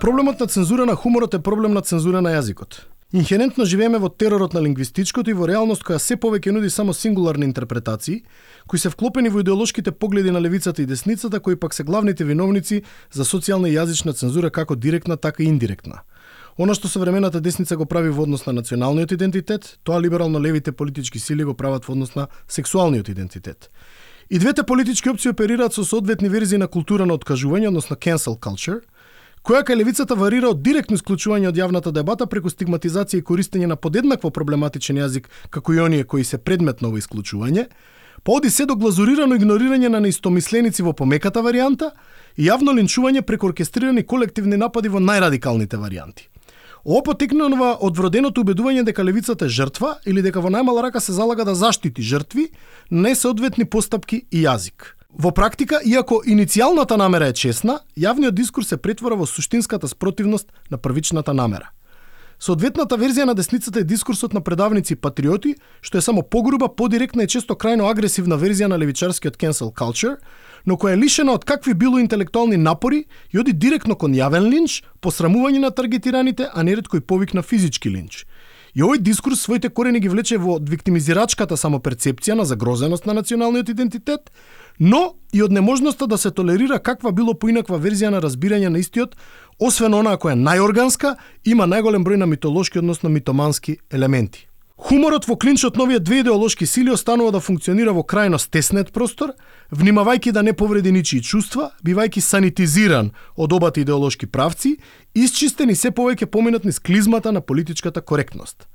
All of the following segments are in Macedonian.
Проблемот на цензура на хуморот е проблем на цензура на јазикот. Инхерентно живееме во теророт на лингвистичкото и во реалност која се повеќе нуди само сингуларни интерпретации, кои се вклопени во идеолошките погледи на левицата и десницата, кои пак се главните виновници за социјална и јазична цензура како директна, така и индиректна. Она што современата десница го прави во однос на националниот идентитет, тоа либерално-левите политички сили го прават во однос на сексуалниот идентитет. И двете политички опции оперираат со соодветни верзии на култура на откажување, односно cancel culture, која кај левицата варира од директно исклучување од јавната дебата преку стигматизација и користење на подеднакво проблематичен јазик како и оние кои се предмет на ово исклучување, па оди се до глазурирано игнорирање на неистомисленици во помеката варијанта и јавно линчување преку оркестрирани колективни напади во најрадикалните варијанти. Ово потекнува од вроденото убедување дека левицата е жртва или дека во најмала рака се залага да заштити жртви, несоодветни постапки и јазик. Во практика, иако иницијалната намера е честна, јавниот дискурс се претвора во суштинската спротивност на првичната намера. Соодветната верзија на десницата е дискурсот на предавници и патриоти, што е само погруба, подиректна и често крајно агресивна верзија на левичарскиот cancel culture, но која е лишена од какви било интелектуални напори и оди директно кон јавен линч, посрамување на таргетираните, а нередко и повик на физички линч. И овој дискурс своите корени ги влече во виктимизирачката самоперцепција на загрозеност на националниот идентитет, но и од неможноста да се толерира каква било поинаква верзија на разбирање на истиот, освен онаа која е најорганска, има најголем број на митолошки, односно митомански елементи. Хуморот во клинчот новија две идеолошки сили останува да функционира во крајно стеснет простор, внимавајќи да не повреди ничии чувства, бивајќи санитизиран од обата идеолошки правци, исчистен и се повеќе поминат низ клизмата на политичката коректност.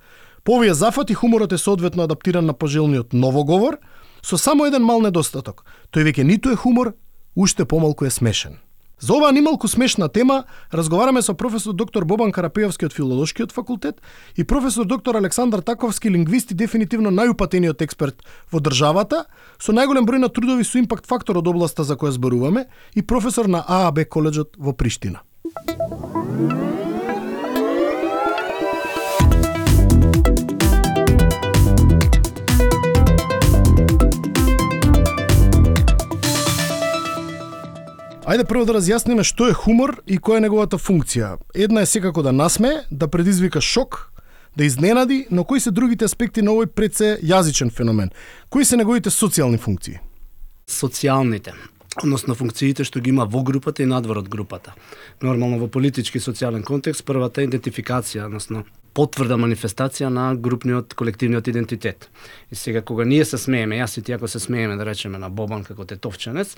По овие зафати хуморот е соодветно адаптиран на пожелниот новоговор, со само еден мал недостаток. Тој веќе ниту е хумор, уште помалку е смешен. За оваа нималку смешна тема разговараме со професор доктор Бобан Карапеевски од филолошкиот факултет и професор доктор Александар Таковски, лингвист и дефинитивно најупатениот експерт во државата, со најголем број на трудови со импакт фактор од областа за која зборуваме и професор на ААБ коледжот во Приштина. Ајде прво да разјасниме што е хумор и која е неговата функција. Една е секако да насме, да предизвика шок, да изненади, но кои се другите аспекти на овој преце јазичен феномен? Кои се неговите социјални функции? Социјалните односно функциите што ги има во групата и надвор од групата. Нормално во политички и социјален контекст првата е идентификација, односно потврда манифестација на групниот колективниот идентитет. И сега кога ние се смееме, јас и ти ако се смееме да речеме на Бобан како тетовченец,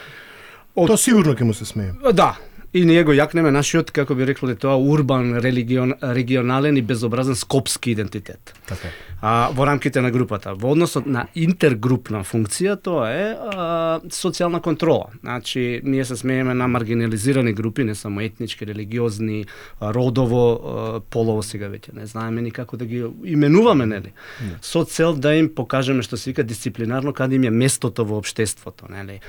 Од... Тоа сигурно ќе му се смее. Да, и ние го јакнеме нашиот, како би рекле тоа, урбан, религион, регионален и безобразен скопски идентитет. Така а, во рамките на групата. Во односот на интергрупна функција, тоа е а, социјална контрола. Значи, ние се смееме на маргинализирани групи, не само етнички, религиозни, родово, а, полово сега веќе. Не знаеме ни како да ги именуваме, нели? Не. Со цел да им покажеме што се вика дисциплинарно каде им е местото во општеството, нели?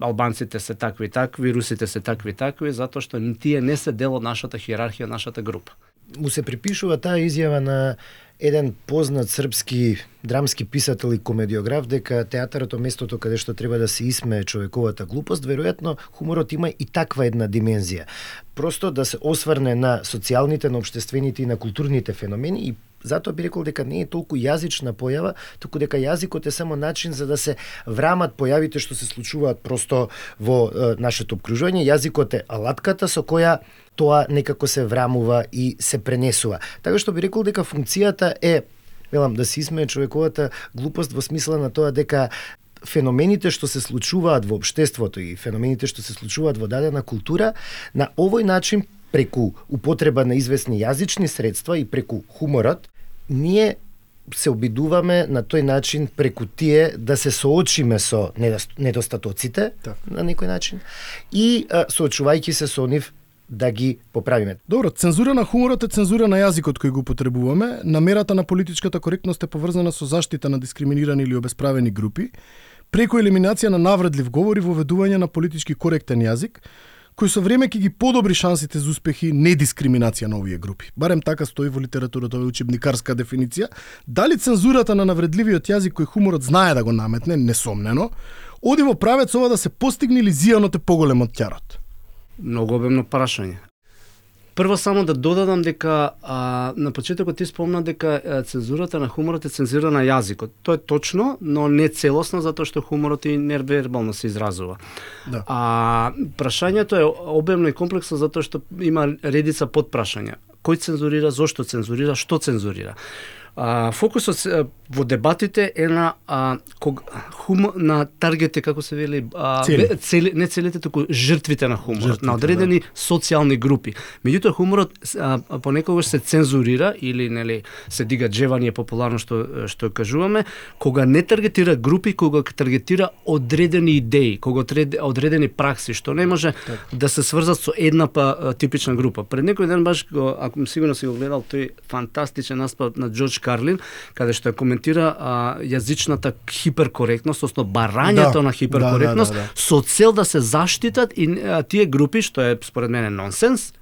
Албанците се такви такви, русите се такви такви, затоа што тие не се дел од нашата хиерархија, нашата група. Му се припишува таа изјава на еден познат српски драмски писател и комедиограф дека театарот е местото каде што треба да се исмее човековата глупост, веројатно хуморот има и таква една димензија. Просто да се осврне на социјалните, на обштествените и на културните феномени и Затоа би рекол дека не е толку јазична појава, туку дека јазикот е само начин за да се врамат појавите што се случуваат просто во е, нашето обкружување. Јазикот е алатката со која тоа некако се врамува и се пренесува. Така што би рекол дека функцијата е велам да се исмее човековата глупост во смисла на тоа дека феномените што се случуваат во обштеството и феномените што се случуваат во дадена култура на овој начин преку употреба на известни јазични средства и преку хуморот ние се обидуваме на тој начин преку тие да се соочиме со недостатоците да. на некој начин и соочувајќи се со нив да ги поправиме. Добро, цензура на хуморот е цензура на јазикот кој го потребуваме. Намерата на политичката коректност е поврзана со заштита на дискриминирани или обесправени групи, преку елиминација на навредлив говор и воведување на политички коректен јазик, кој со време ќе ги подобри шансите за успехи недискриминација на овие групи. Барем така стои во литературата овој учебникарска дефиниција. Дали цензурата на навредливиот јазик кој хуморот знае да го наметне, несомнено, оди во правец ова да се постигне или зијанот е поголем од ќарот? Многу обемно прашање. Прво само да додадам дека а, на почетокот ти спомна дека а, цензурата на хуморот е цензура на јазикот. Тоа е точно, но не целосно затоа што хуморот и невербално се изразува. Да. А прашањето е обемно и комплексно затоа што има редица подпрашања. Кој цензурира, зошто цензурира, што цензурира? А, фокусот во дебатите е на а, ког, хум, на таргете како се вели а, Цели. бе- цели не целите туку жртвите на хуморот, Жртвите, на одредени социјални групи. Меѓутоа хуморот а, понекогаш се цензурира или нели се дига джевање популарно што што кажуваме, кога не таргетира групи, кога таргетира одредени идеи, кога одред- одредени пракси што не може да се сврзат со една па типична група. Пред некој ден баш го, ако сигурно си го гледал тој фантастичен наспав на Џорџ Карлин, каде што ја коментира а, јазичната хиперкоректност, односно барањето Да, на хиперкоректност да, да, да. со цел да се заштитат и а, тие групи што е според мене нонсенс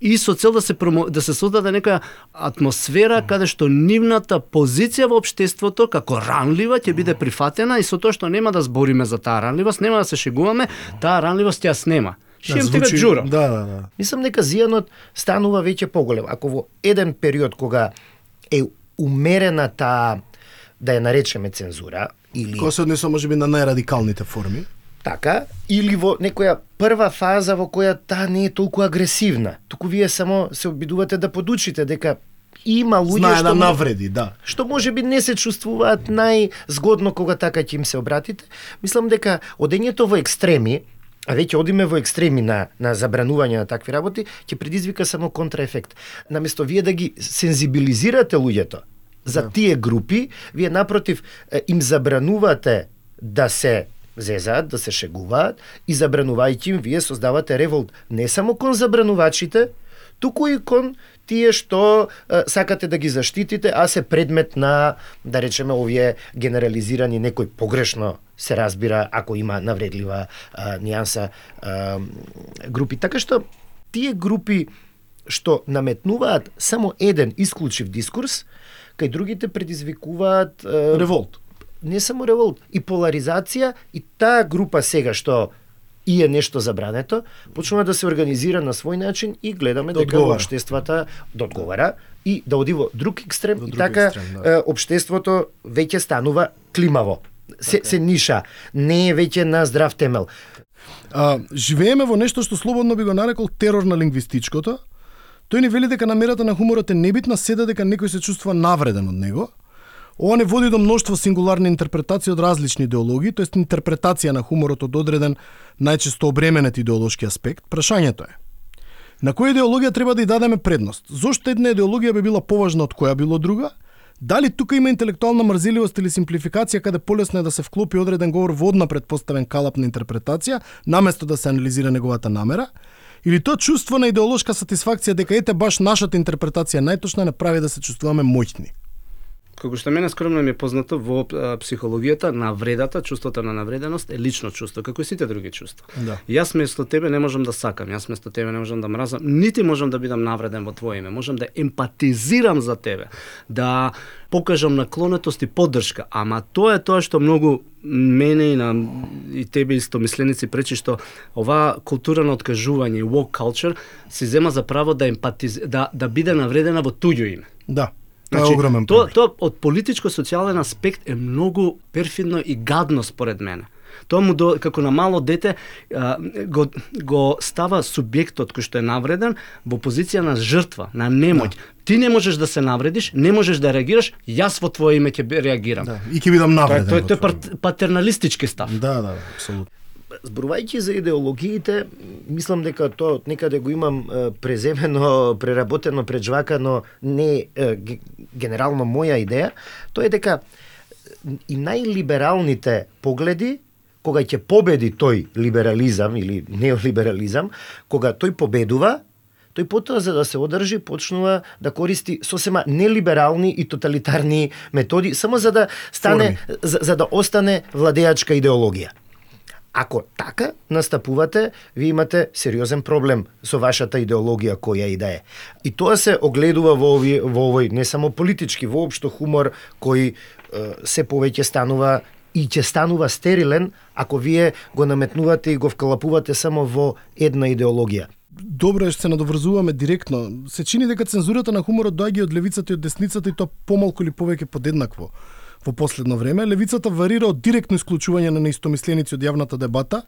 и со цел да се промо, да се создаде некоја атмосфера каде што нивната позиција во општеството како ранлива ќе биде прифатена и со тоа што нема да збориме за таа ранливост, нема да се шегуваме, таа ранливост ја снема. Шем ти звучи- джура. Да, да, да. Мислам дека зијанот станува веќе поголем. Ако во еден период кога е умерена таа да ја наречеме цензура или Кога се однесува можеби на најрадикалните форми. така, или во некоја прва фаза во која таа не е толку агресивна. Туку вие само се обидувате да подучите дека има луѓе Знае што да навреди, да. што може би не се чувствуваат најзгодно кога така ќе им се обратите. Мислам дека одењето во екстреми, а веќе одиме во екстреми на, на забранување на такви работи, ќе предизвика само контраефект. Наместо вие да ги сензибилизирате луѓето за да. тие групи, вие напротив им забранувате да се зезаат, да се шегуваат и забранувајќи им вие создавате револт не само кон забранувачите, туку и кон тие што е, сакате да ги заштитите, а се предмет на, да речеме, овие генерализирани некој погрешно се разбира ако има навредлива а, нијанса а, групи. Така што тие групи што наметнуваат само еден исклучив дискурс, кај другите предизвикуваат е, Револт. не само револт, и поларизација и таа група сега што и е нешто забрането, почнува да се организира на свој начин и гледаме Да дека општествата да одговара и да оди во друг екстрем Во и друг така екстрем, да. општеството веќе станува климаво. Се, се ниша, не е веќе на здрав темел. А, живееме во нешто што слободно би го нарекол терор на лингвистичкото. Тој ни вели дека намерата на хуморот е небитна, седа дека некој се чувствува навреден од него. Ова не води до мноштво сингуларни интерпретации од различни идеологии, тоест интерпретација на хуморот од одреден најчесто обременет идеолошки аспект. Прашањето е, на која идеологија треба да ја дадеме предност? Зошто една идеологија би била поважна од која било друга? Дали тука има интелектуална мрзеливост или симплификација каде полесно е да се вклопи одреден говор во одна предпоставен калап на интерпретација, наместо да се анализира неговата намера? Или тоа чувство на идеолошка сатисфакција дека ете баш нашата интерпретација најточна не прави да се чувствуваме моќни? Како што мене скромно ми е познато во психологијата, навредата, чувството на навреденост е лично чувство, како и сите други чувства. Да. Јас место тебе не можам да сакам, јас место тебе не можам да мразам, нити можам да бидам навреден во твое име, можам да емпатизирам за тебе, да покажам наклонетост и поддршка, ама тоа е тоа што многу мене и на и тебе исто мисленици пречи што оваа култура на откажување woke culture се зема за право да емпатиз да да биде навредена во туѓо име. Да. Тоа е огромен тоа, проблем. тоа од политичко-социјален аспект е многу перфидно и гадно според мене. Тоа му до, како на мало дете го, го става субјектот кој што е навреден во позиција на жртва, на немоќ. Да. Ти не можеш да се навредиш, не можеш да реагираш, јас во твое име ќе реагирам. Да. И ќе бидам Тоа, навреден. тоа, тоа е патерналистички став. Да, да, апсолутно. Зборувајќи за идеологиите, мислам дека тоа од некаде го имам преземено, преработено, преджвакано, не генерално моја идеја, тоа е дека и најлибералните погледи кога ќе победи тој либерализам или неолиберализам, кога тој победува, тој потоа за да се одржи почнува да користи сосема нелиберални и тоталитарни методи само за да стане за, за да остане владеачка идеологија. Ако така настапувате, ви имате сериозен проблем со вашата идеологија која и да е. И тоа се огледува во овој, во овој не само политички, воопшто хумор кој е, се повеќе станува и ќе станува стерилен ако вие го наметнувате и го вкалапувате само во една идеологија. добро е што се надоврзуваме директно. Се чини дека цензурата на хуморот доаѓа од левицата и од десницата и тоа помалку или повеќе подеднакво. Во последно време, левицата варира од директно исклучување на неистомисленици од јавната дебата,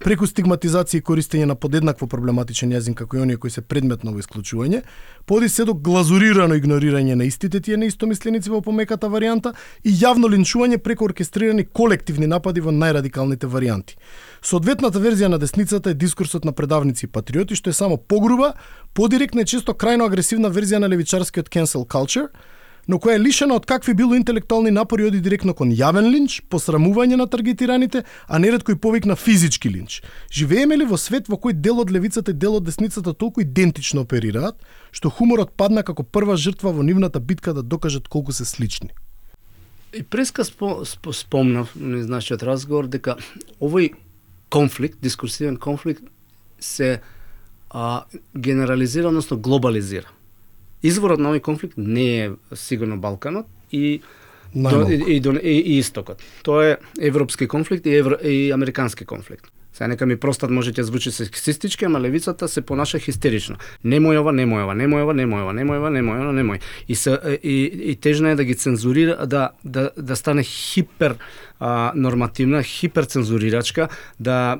преку стигматизација и користење на подеднакво проблематичен јазин како и оние кои се предмет на исклучување, поди се до глазурирано игнорирање на истите тие неистомисленици во помеката варијанта и јавно линчување преку оркестрирани колективни напади во најрадикалните варијанти. Соодветната верзија на десницата е дискурсот на предавници и патриоти, што е само погруба, подиректна и често крајно агресивна верзија на левичарскиот cancel culture, но која е лишена од какви било интелектуални напори оди директно кон јавен линч, посрамување на таргетираните, а нередко и повик на физички линч. Живееме ли во свет во кој дел од левицата и дел од десницата толку идентично оперираат, што хуморот падна како прва жртва во нивната битка да докажат колку се слични? И преска спо, спо, спомнав на нашиот разговор дека овој конфликт, дискурсивен конфликт се а, генерализира, односно глобализира изворот на овој конфликт не е сигурно Балканот и до, и, и, и, и истокот. Тоа е европски конфликт и, евро, и американски конфликт. Сега нека ми простат може ќе звучи сексистички, ама левицата се понаша хистерично. Немој ова, немој ова, немој ова, немој ова, немој ова, немој ова, немој. И се и, и тежна е да ги цензурира, да да да стане хипер а, нормативна, хипер цензурирачка, да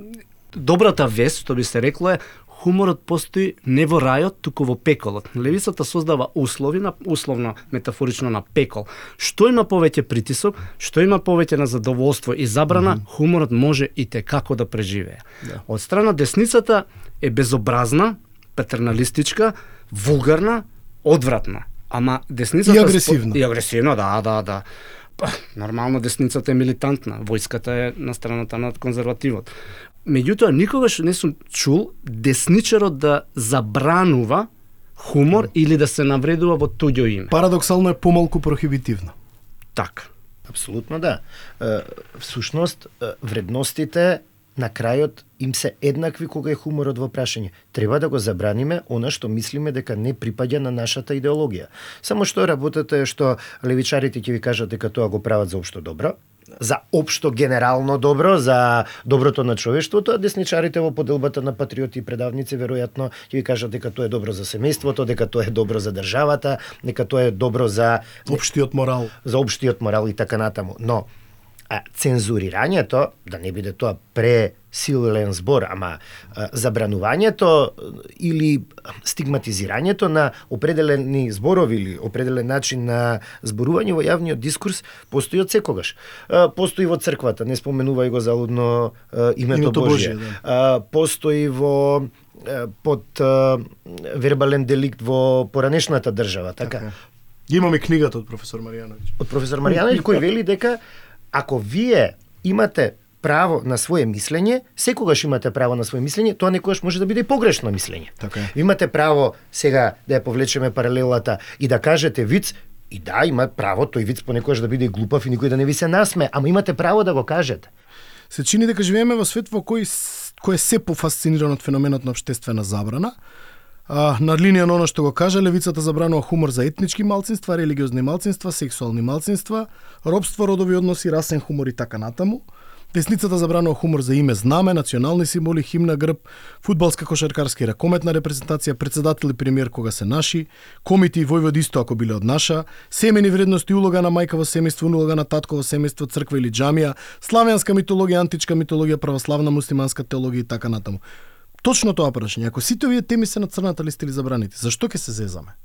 добрата вест, што би се рекло е, хуморот постои не во рајот, туку во пеколот. Левицата создава услови на условно метафорично на пекол. Што има повеќе притисок, што има повеќе на задоволство и забрана, mm -hmm. хуморот може и те како да преживее. Да. Од страна десницата е безобразна, патерналистичка, вулгарна, одвратна. Ама десницата и агресивна. И агресивна, да, да, да. Па, нормално десницата е милитантна, војската е на страната на конзервативот. Меѓутоа, никогаш не сум чул десничарот да забранува хумор или да се навредува во туѓо име. Парадоксално е помалку прохибитивно. Така. Апсолутно да. Всушност, вредностите на крајот им се еднакви кога е хуморот во прашање. Треба да го забраниме она што мислиме дека не припаѓа на нашата идеологија. Само што работата е што левичарите ќе ви кажат дека тоа го прават за општо добро, за општо генерално добро, за доброто на човештвото, а десничарите во поделбата на патриоти и предавници веројатно ќе ви кажат дека тоа е добро за семејството, дека тоа е добро за државата, дека тоа е добро за општиот морал, за општиот морал и така натаму. Но а, цензурирањето, да не биде тоа пресилен збор, ама а, забранувањето или стигматизирањето на определени зборови или определен начин на зборување во јавниот дискурс постои од секогаш. А, постои во црквата, не споменувај го залудно а, името, името Божие. Божие да. а, постои во под а, вербален деликт во поранешната држава, така? така. Имаме книгата од професор Маријановиќ. Од професор Маријановиќ кој вели дека ако вие имате право на свое мислење, секогаш имате право на свое мислење, тоа некогаш може да биде и погрешно мислење. Така е. Ви имате право сега да ја повлечеме паралелата и да кажете виц, и да, има право тој виц понекогаш да биде глупав и никој да не ви се насме, ама имате право да го кажете. Се чини дека живееме во свет во кој кој е се пофасциниран од феноменот на обштествена забрана, А, на линија на оно што го кажа, левицата забранува хумор за етнички малцинства, религиозни малцинства, сексуални малцинства, робство, родови односи, расен хумор и така натаму. Десницата забранува хумор за име, знаме, национални символи, химна, грб, фудбалска, кошаркарска и ракометна репрезентација, председател и премиер кога се наши, комити и војвод исто ако биле од наша, семени вредности, улога на мајка во семејство, улога на татко во семејство, црква или џамија, славянска митологија, античка митологија, православна муслиманска теологија и така натаму. Точно тоа прашање. Ако сите овие теми се на црната листа или забраните, зашто ќе се зезаме?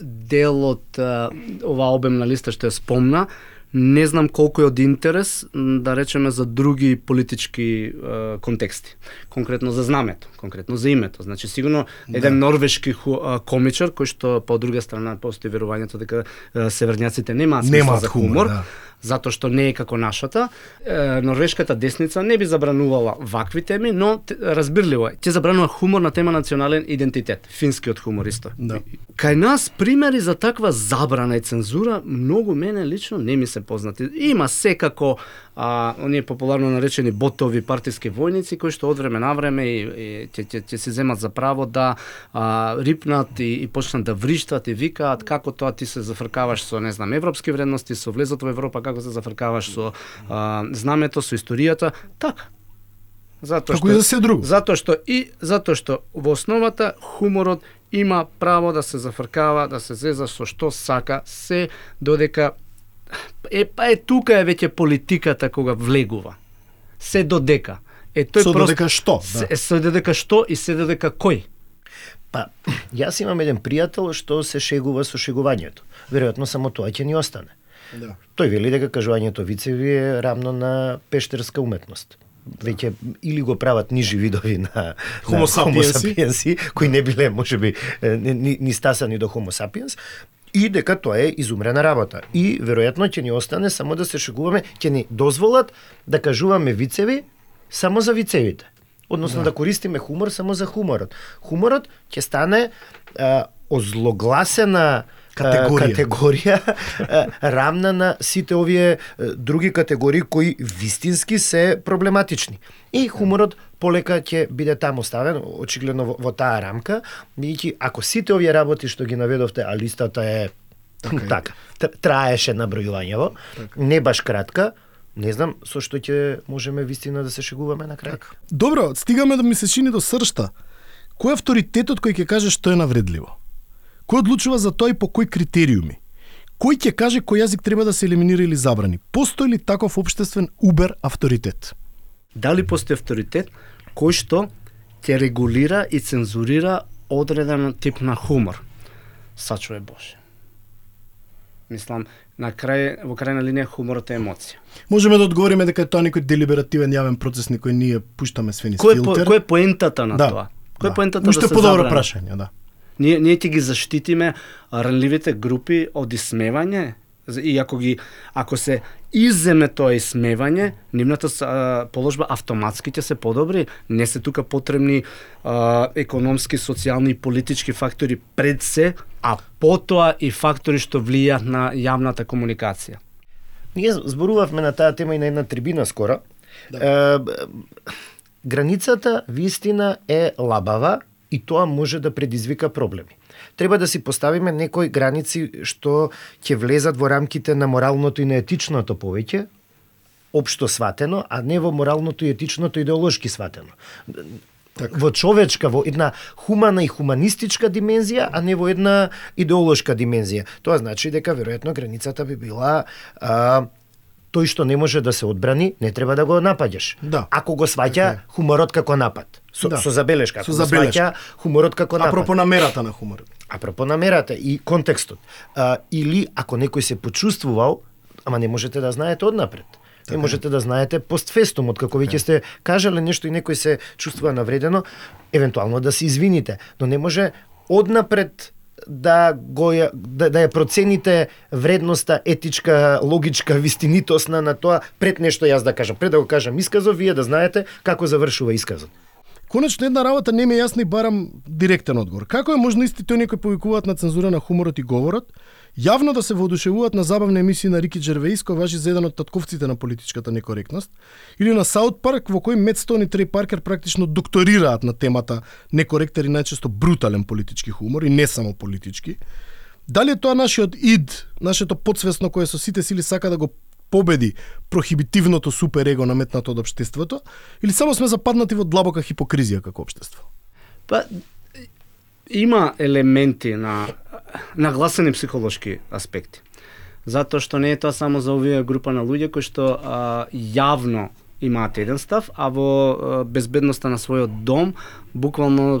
Дел од ова обемна листа што ја спомна, не знам колку е од интерес, да речеме за други политички е, контексти. Конкретно за знамето, конкретно за името. Значи сигурно да. еден норвешки ху, е, комичар кој што по друга страна постои верувањето дека е, северњаците немаат смисла за хумор, хумор да затоа што не е како нашата. Е, норвешката десница не би забранувала вакви теми, но разбирливо е. Ќе забранува хумор на тема национален идентитет, финскиот хумор исто. Да. Кај нас примери за таква забрана и цензура многу мене лично не ми се познати. Има секако а, оние популарно наречени ботови партиски војници кои што од време на време и, и ќе, ќе, ќе се земат за право да а, рипнат и, и почнат да вриштат и викаат како тоа ти се зафркаваш со не знам европски вредности, со влезот во Европа, како се зафркаваш со а, знамето, со историјата, така. Затоа Како и за се друго. Затоа што и затоа што во основата хуморот има право да се зафркава, да се зеза со што сака, се додека е па е тука е веќе политиката кога влегува. Се додека. Е тој Со просто додека што, се, да. се додека што и се додека кој. Па, јас имам еден пријател што се шегува со шегувањето. Веројатно само тоа ќе ни остане. Да. Тој вели дека кажувањето вицеви е рамно на пештерска уметност. Веќе или го прават нижи видови на Homo sapiensi, кои не биле можеби ни, ни стасани до homo sapiens, и дека тоа е изумрена работа. И веројатно ќе ни остане само да се шегуваме, ќе ни дозволат да кажуваме вицеви само за вицевите. Односно да, да користиме хумор само за хуморот. Хуморот ќе стане а, озлогласена Категорија. категорија рамна на сите овие други категории кои вистински се проблематични. И хуморот полека ќе биде таму ставен, очигледно во, во таа рамка, бидејќи ако сите овие работи што ги наведовте, а листата е Така така, тр- траеше набројувањево, не баш кратка, не знам со што ќе можеме вистина да се шегуваме на крај. Добро, стигаме да ми се чини до сршта. Кој е авторитетот кој ќе каже што е навредливо? Кој одлучува за тоа и по кои критериуми? Кој ќе каже кој јазик треба да се елиминира или забрани? Постои ли таков обштествен убер авторитет? Дали постои авторитет кој што ќе регулира и цензурира одреден тип на хумор? Сачуве Боже. Мислам, на крај, во крајна линија хуморот е емоција. Можеме да одговориме дека е тоа некој делиберативен јавен процес на кој ние пуштаме све низ Кој е, по, кој е поентата на да. тоа? Кој е да. поентата Уште да се подобро прашање, да. Ние ние ќе ги заштитиме ранливите групи од исмевање и ако ги ако се изземе тоа исмевање, нивната а, положба автоматски ќе се подобри, не се тука потребни а, економски, социјални и политички фактори пред се, а потоа и фактори што влијаат на јавната комуникација. Ние зборувавме на таа тема и на една трибина скоро. Да. Е, границата вистина е лабава и тоа може да предизвика проблеми. Треба да си поставиме некои граници што ќе влезат во рамките на моралното и на етичното повеќе, општо сватено, а не во моралното и етичното идеолошки сватено. Така. Во човечка, во една хумана и хуманистичка димензија, а не во една идеолошка димензија. Тоа значи дека веројатно границата би била а, тој што не може да се одбрани, не треба да го напаѓаш. Да. Ако го сваќа Така е. хуморот како напад. Со, Да. со забелешка. Ако Со забелешка. сваќа хуморот како напад. Апропо намерата на хуморот. Апропо намерата и контекстот. А, или ако некој се почувствувал, ама не можете да знаете однапред. Не можете да знаете постфестум, од како веќе сте кажале нешто и некој се чувствува навредено, евентуално да се извините, но не може однапред да го да, да ја процените вредноста етичка, логичка, вистинитосна на тоа пред нешто јас да кажам, пред да го кажам исказов, вие да знаете како завршува исказот. Конечно, една работа не ми е јасна и барам директен одговор. Како е можно истите оние кои повикуваат на цензура на хуморот и говорот, јавно да се воодушевуваат на забавни емисии на Рики Джервеис, кој важи за еден од татковците на политичката некоректност, или на Саут Парк, во кој Мет Стоун и Трей Паркер практично докторираат на темата некоректен и најчесто брутален политички хумор, и не само политички, Дали е тоа нашиот ид, нашето подсвесно кое со сите сили сака да го победи прохибитивното суперего наметнато од општеството, или само сме западнати во длабока хипокризија како општество? Па има елементи на нагласени психолошки аспекти. Затоа што не е тоа само за овие група на луѓе кои што а, јавно имаат еден став, а во безбедноста на својот дом буквално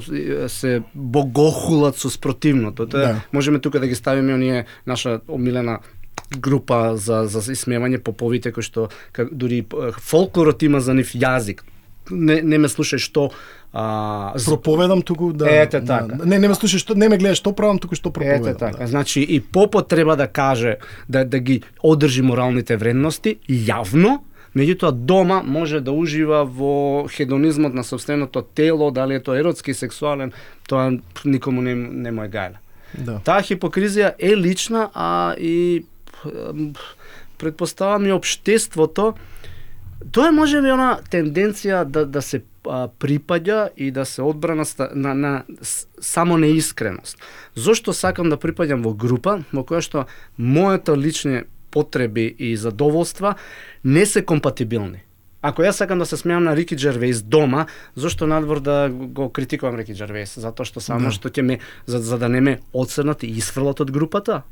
се богохулат со спротивното. Тоа да. можеме тука да ги ставиме оние наша омилена група за за исмевање поповите кои што как, дури фолклорот има за нив јазик. Не не ме слушај што а, Проповедам туку да Ете да, така. Не не ме слушаш што не ме гледаш што правам, туку што проповедам. Ете така. Да. Значи и попот треба да каже да да ги одржи моралните вредности јавно, меѓутоа дома може да ужива во хедонизмот на собственото тело, дали е тоа еротски, сексуален, тоа никому не, не му е гајле. да. Таа хипокризија е лична, а и предпоставам и општеството тоа е можеби она тенденција да да се а, припаѓа и да се одбрана на, на с- само неискреност. Зошто сакам да припаѓам во група во која што моето лични потреби и задоволства не се компатибилни. Ако јас сакам да се смеам на Рики Джервейс дома, зошто надвор да го критикувам Рики Джервейс? Затоа што само Да. што ќе ме за, за да не ме одсрнат и исфрлат од групата?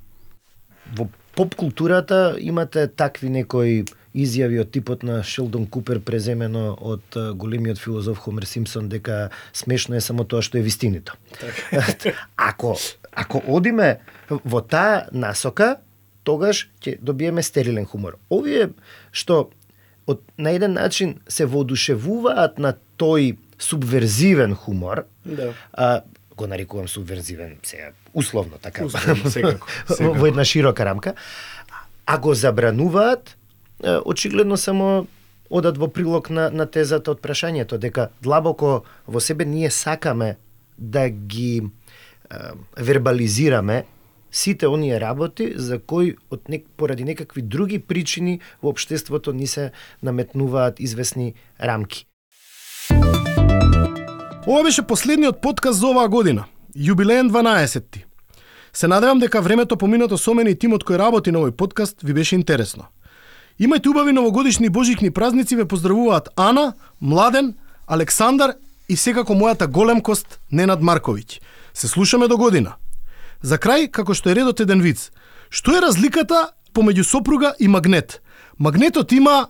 Во поп културата имате такви некои изјави од типот на Шелдон Купер преземено од големиот филозоф Хомер Симпсон дека смешно е само тоа што е вистинито. ако ако одиме во таа насока, тогаш ќе добиеме стерилен хумор. Овие што од на еден начин се воодушевуваат на тој субверзивен хумор, Да. а, го нарекувам субверзивен сега условно така Условно, секако, секако. во една широка рамка а го забрануваат очигледно само одат во прилог на, на тезата од прашањето дека длабоко во себе ние сакаме да ги е, вербализираме сите оние работи за кои од нек, поради некакви други причини во општеството ни се наметнуваат известни рамки. Ова беше последниот подкаст за оваа година. Јубилеен 12-ти. Се надевам дека времето поминато со мене и тимот кој работи на овој подкаст ви беше интересно. Имајте убави новогодишни божикни празници, ве поздравуваат Ана, Младен, Александар и секако мојата големкост Ненад Марковиќ. Се слушаме до година. За крај, како што е редот еден виц. Што е разликата помеѓу сопруга и магнет? Магнетот има